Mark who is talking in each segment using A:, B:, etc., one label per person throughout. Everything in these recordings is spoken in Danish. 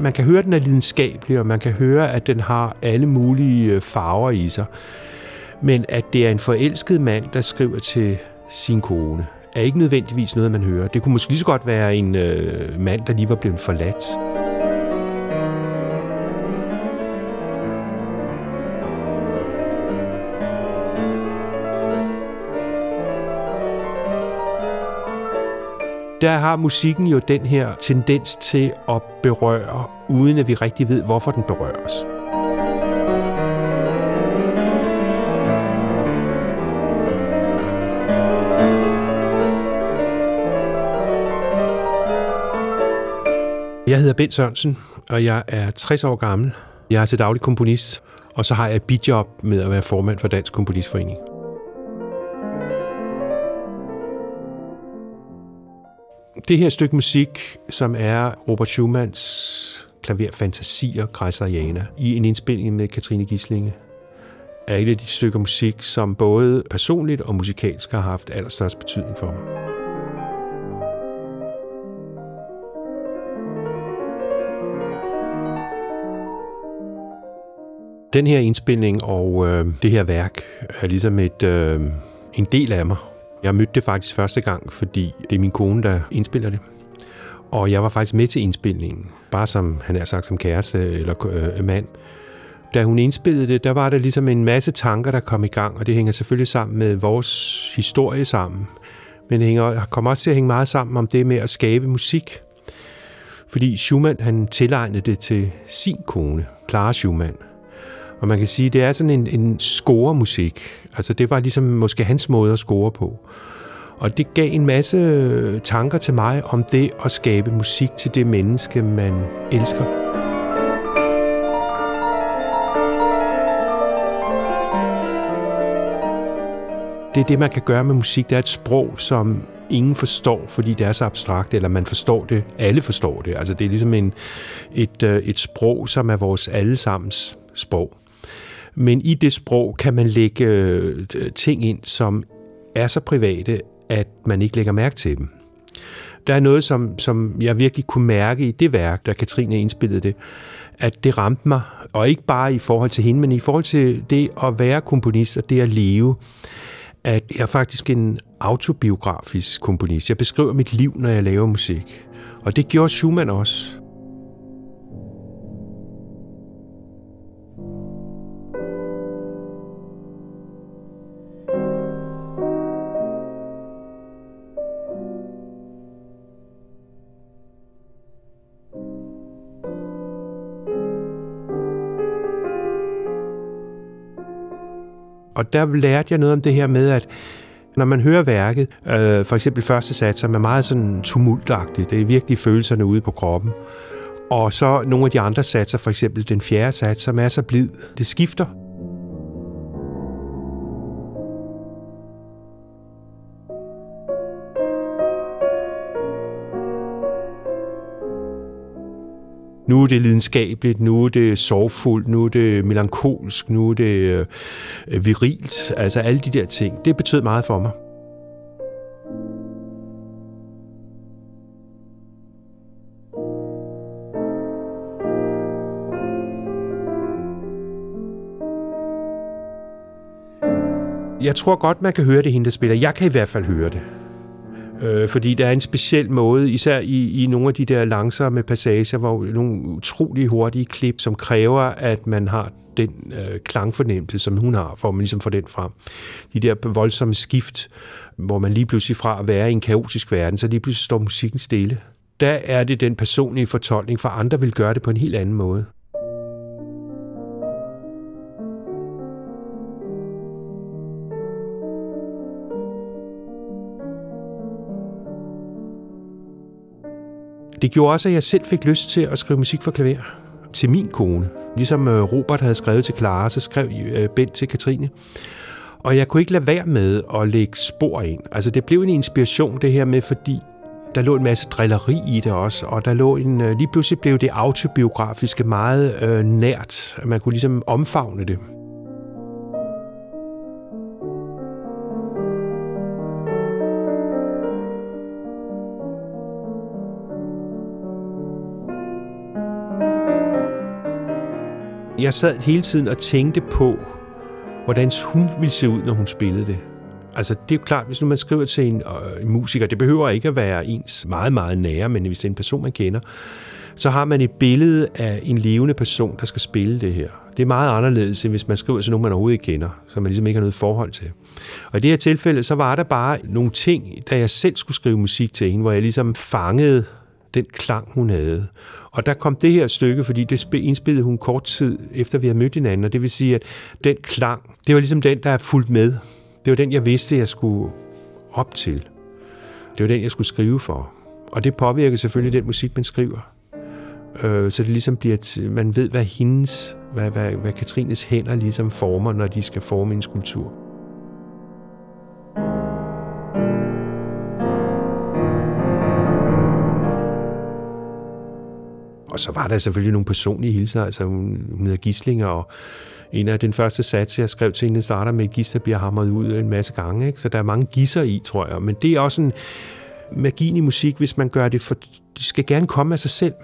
A: Man kan høre, at den er lidenskabelig, og man kan høre, at den har alle mulige øh, farver i sig. Men at det er en forelsket mand, der skriver til sin kone, er ikke nødvendigvis noget, man hører. Det kunne måske lige så godt være en øh, mand, der lige var blevet forladt. Der har musikken jo den her tendens til at berøre, uden at vi rigtig ved, hvorfor den berører os. Jeg hedder Bent Sørensen, og jeg er 60 år gammel. Jeg er til daglig komponist, og så har jeg et bidjob med at være formand for Dansk Komponistforening. Det her stykke musik, som er Robert Schumanns klaverfantasier, Kreiseriana, i en indspilning med Katrine Gislinge, er et af de stykker musik, som både personligt og musikalsk har haft allerstørst betydning for mig. Den her indspilning og øh, det her værk er ligesom et, øh, en del af mig. Jeg mødte det faktisk første gang, fordi det er min kone, der indspiller det. Og jeg var faktisk med til indspilningen, bare som han er sagt som kæreste eller øh, mand. Da hun indspillede det, der var der ligesom en masse tanker, der kom i gang, og det hænger selvfølgelig sammen med vores historie sammen. Men det hænger, kommer også til at hænge meget sammen om det med at skabe musik. Fordi Schumann, han tilegnede det til sin kone, Clara Schumann. Og man kan sige, det er sådan en, en scoremusik. Altså det var ligesom måske hans måde at score på. Og det gav en masse øh, tanker til mig om det at skabe musik til det menneske, man elsker. Det er det, man kan gøre med musik. Det er et sprog, som ingen forstår, fordi det er så abstrakt, eller man forstår det, alle forstår det. Altså det er ligesom en, et, øh, et sprog, som er vores allesammens sprog. Men i det sprog kan man lægge øh, ting ind, som er så private, at man ikke lægger mærke til dem. Der er noget, som, som jeg virkelig kunne mærke i det værk, da Katrine indspillede det, at det ramte mig, og ikke bare i forhold til hende, men i forhold til det at være komponist og det at leve, at jeg er faktisk en autobiografisk komponist. Jeg beskriver mit liv, når jeg laver musik. Og det gjorde Schumann også. Og der lærte jeg noget om det her med, at når man hører værket, øh, for eksempel første sats, som er meget sådan tumultagtigt, det er virkelig følelserne ude på kroppen. Og så nogle af de andre satser, for eksempel den fjerde sats, som er så blid, det skifter Nu er det lidenskabeligt, nu er det sorgfuldt, nu er det melankolsk, nu er det øh, virilt. Altså alle de der ting. Det betød meget for mig. Jeg tror godt, man kan høre det, hende der spiller. Jeg kan i hvert fald høre det. Øh, fordi der er en speciel måde, især i, i nogle af de der langsomme passager, hvor nogle utrolig hurtige klip, som kræver, at man har den øh, klangfornemmelse, som hun har, for at man ligesom får den frem. De der voldsomme skift, hvor man lige pludselig fra at være i en kaotisk verden, så lige pludselig står musikken stille. Der er det den personlige fortolkning, for andre vil gøre det på en helt anden måde. Det gjorde også, at jeg selv fik lyst til at skrive musik for klaver til min kone. Ligesom øh, Robert havde skrevet til Clara, så skrev øh, Bent til Katrine. Og jeg kunne ikke lade være med at lægge spor ind. Altså det blev en inspiration det her med, fordi der lå en masse drilleri i det også, og der lå en, øh, lige pludselig blev det autobiografiske meget øh, nært, at man kunne ligesom omfavne det. Jeg sad hele tiden og tænkte på, hvordan hun ville se ud, når hun spillede det. Altså, det er jo klart, hvis nu man skriver til en, øh, en musiker, det behøver ikke at være ens meget, meget nære, men hvis det er en person, man kender, så har man et billede af en levende person, der skal spille det her. Det er meget anderledes, end hvis man skriver til nogen, man overhovedet ikke kender, som man ligesom ikke har noget forhold til. Og i det her tilfælde, så var der bare nogle ting, da jeg selv skulle skrive musik til hende, hvor jeg ligesom fangede den klang, hun havde. Og der kom det her stykke, fordi det indspillede hun kort tid efter vi havde mødt hinanden, og det vil sige, at den klang, det var ligesom den, der er fulgt med. Det var den, jeg vidste, jeg skulle op til. Det var den, jeg skulle skrive for. Og det påvirker selvfølgelig den musik, man skriver. Øh, så det ligesom bliver, at man ved, hvad hendes, hvad, hvad, hvad Katrines hænder ligesom former, når de skal forme en skulptur. Og så var der selvfølgelig nogle personlige hilser, altså hun, hun hedder Gislinger, og en af den første sats, jeg skrev til hende, starter med, at gis, der bliver hamret ud en masse gange. Ikke? Så der er mange gisser i, tror jeg. Men det er også en magien i musik, hvis man gør det, for det skal gerne komme af sig selv.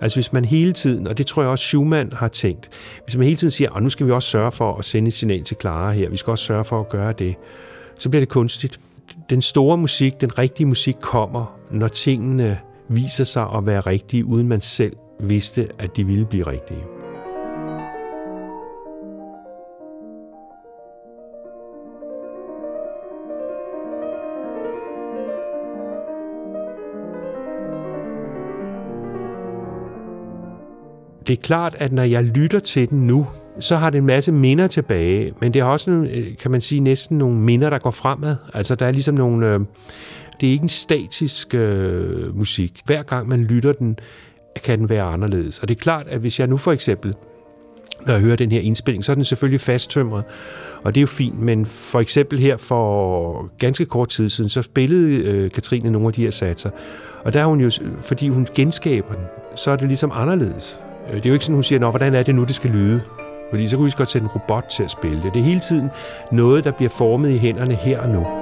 A: Altså hvis man hele tiden, og det tror jeg også Schumann har tænkt, hvis man hele tiden siger, at nu skal vi også sørge for at sende et signal til Clara her, vi skal også sørge for at gøre det, så bliver det kunstigt. Den store musik, den rigtige musik kommer, når tingene viser sig at være rigtige, uden man selv vidste, at de ville blive rigtige. det er klart, at når jeg lytter til den nu, så har det en masse minder tilbage, men det har også, øh, kan man sige, næsten nogle minder, der går fremad. Altså, der er ligesom nogle... Øh, det er ikke en statisk øh, musik. Hver gang man lytter den, kan den være anderledes. Og det er klart, at hvis jeg nu for eksempel, når jeg hører den her indspilling, så er den selvfølgelig fasttømret, og det er jo fint, men for eksempel her for ganske kort tid siden, så spillede øh, Katrine nogle af de her satser, og der er hun jo, fordi hun genskaber den, så er det ligesom anderledes. Øh, det er jo ikke sådan, hun siger, Nå, hvordan er det nu, det skal lyde? Fordi så kunne vi godt sætte en robot til at spille det. Det er hele tiden noget, der bliver formet i hænderne her og nu.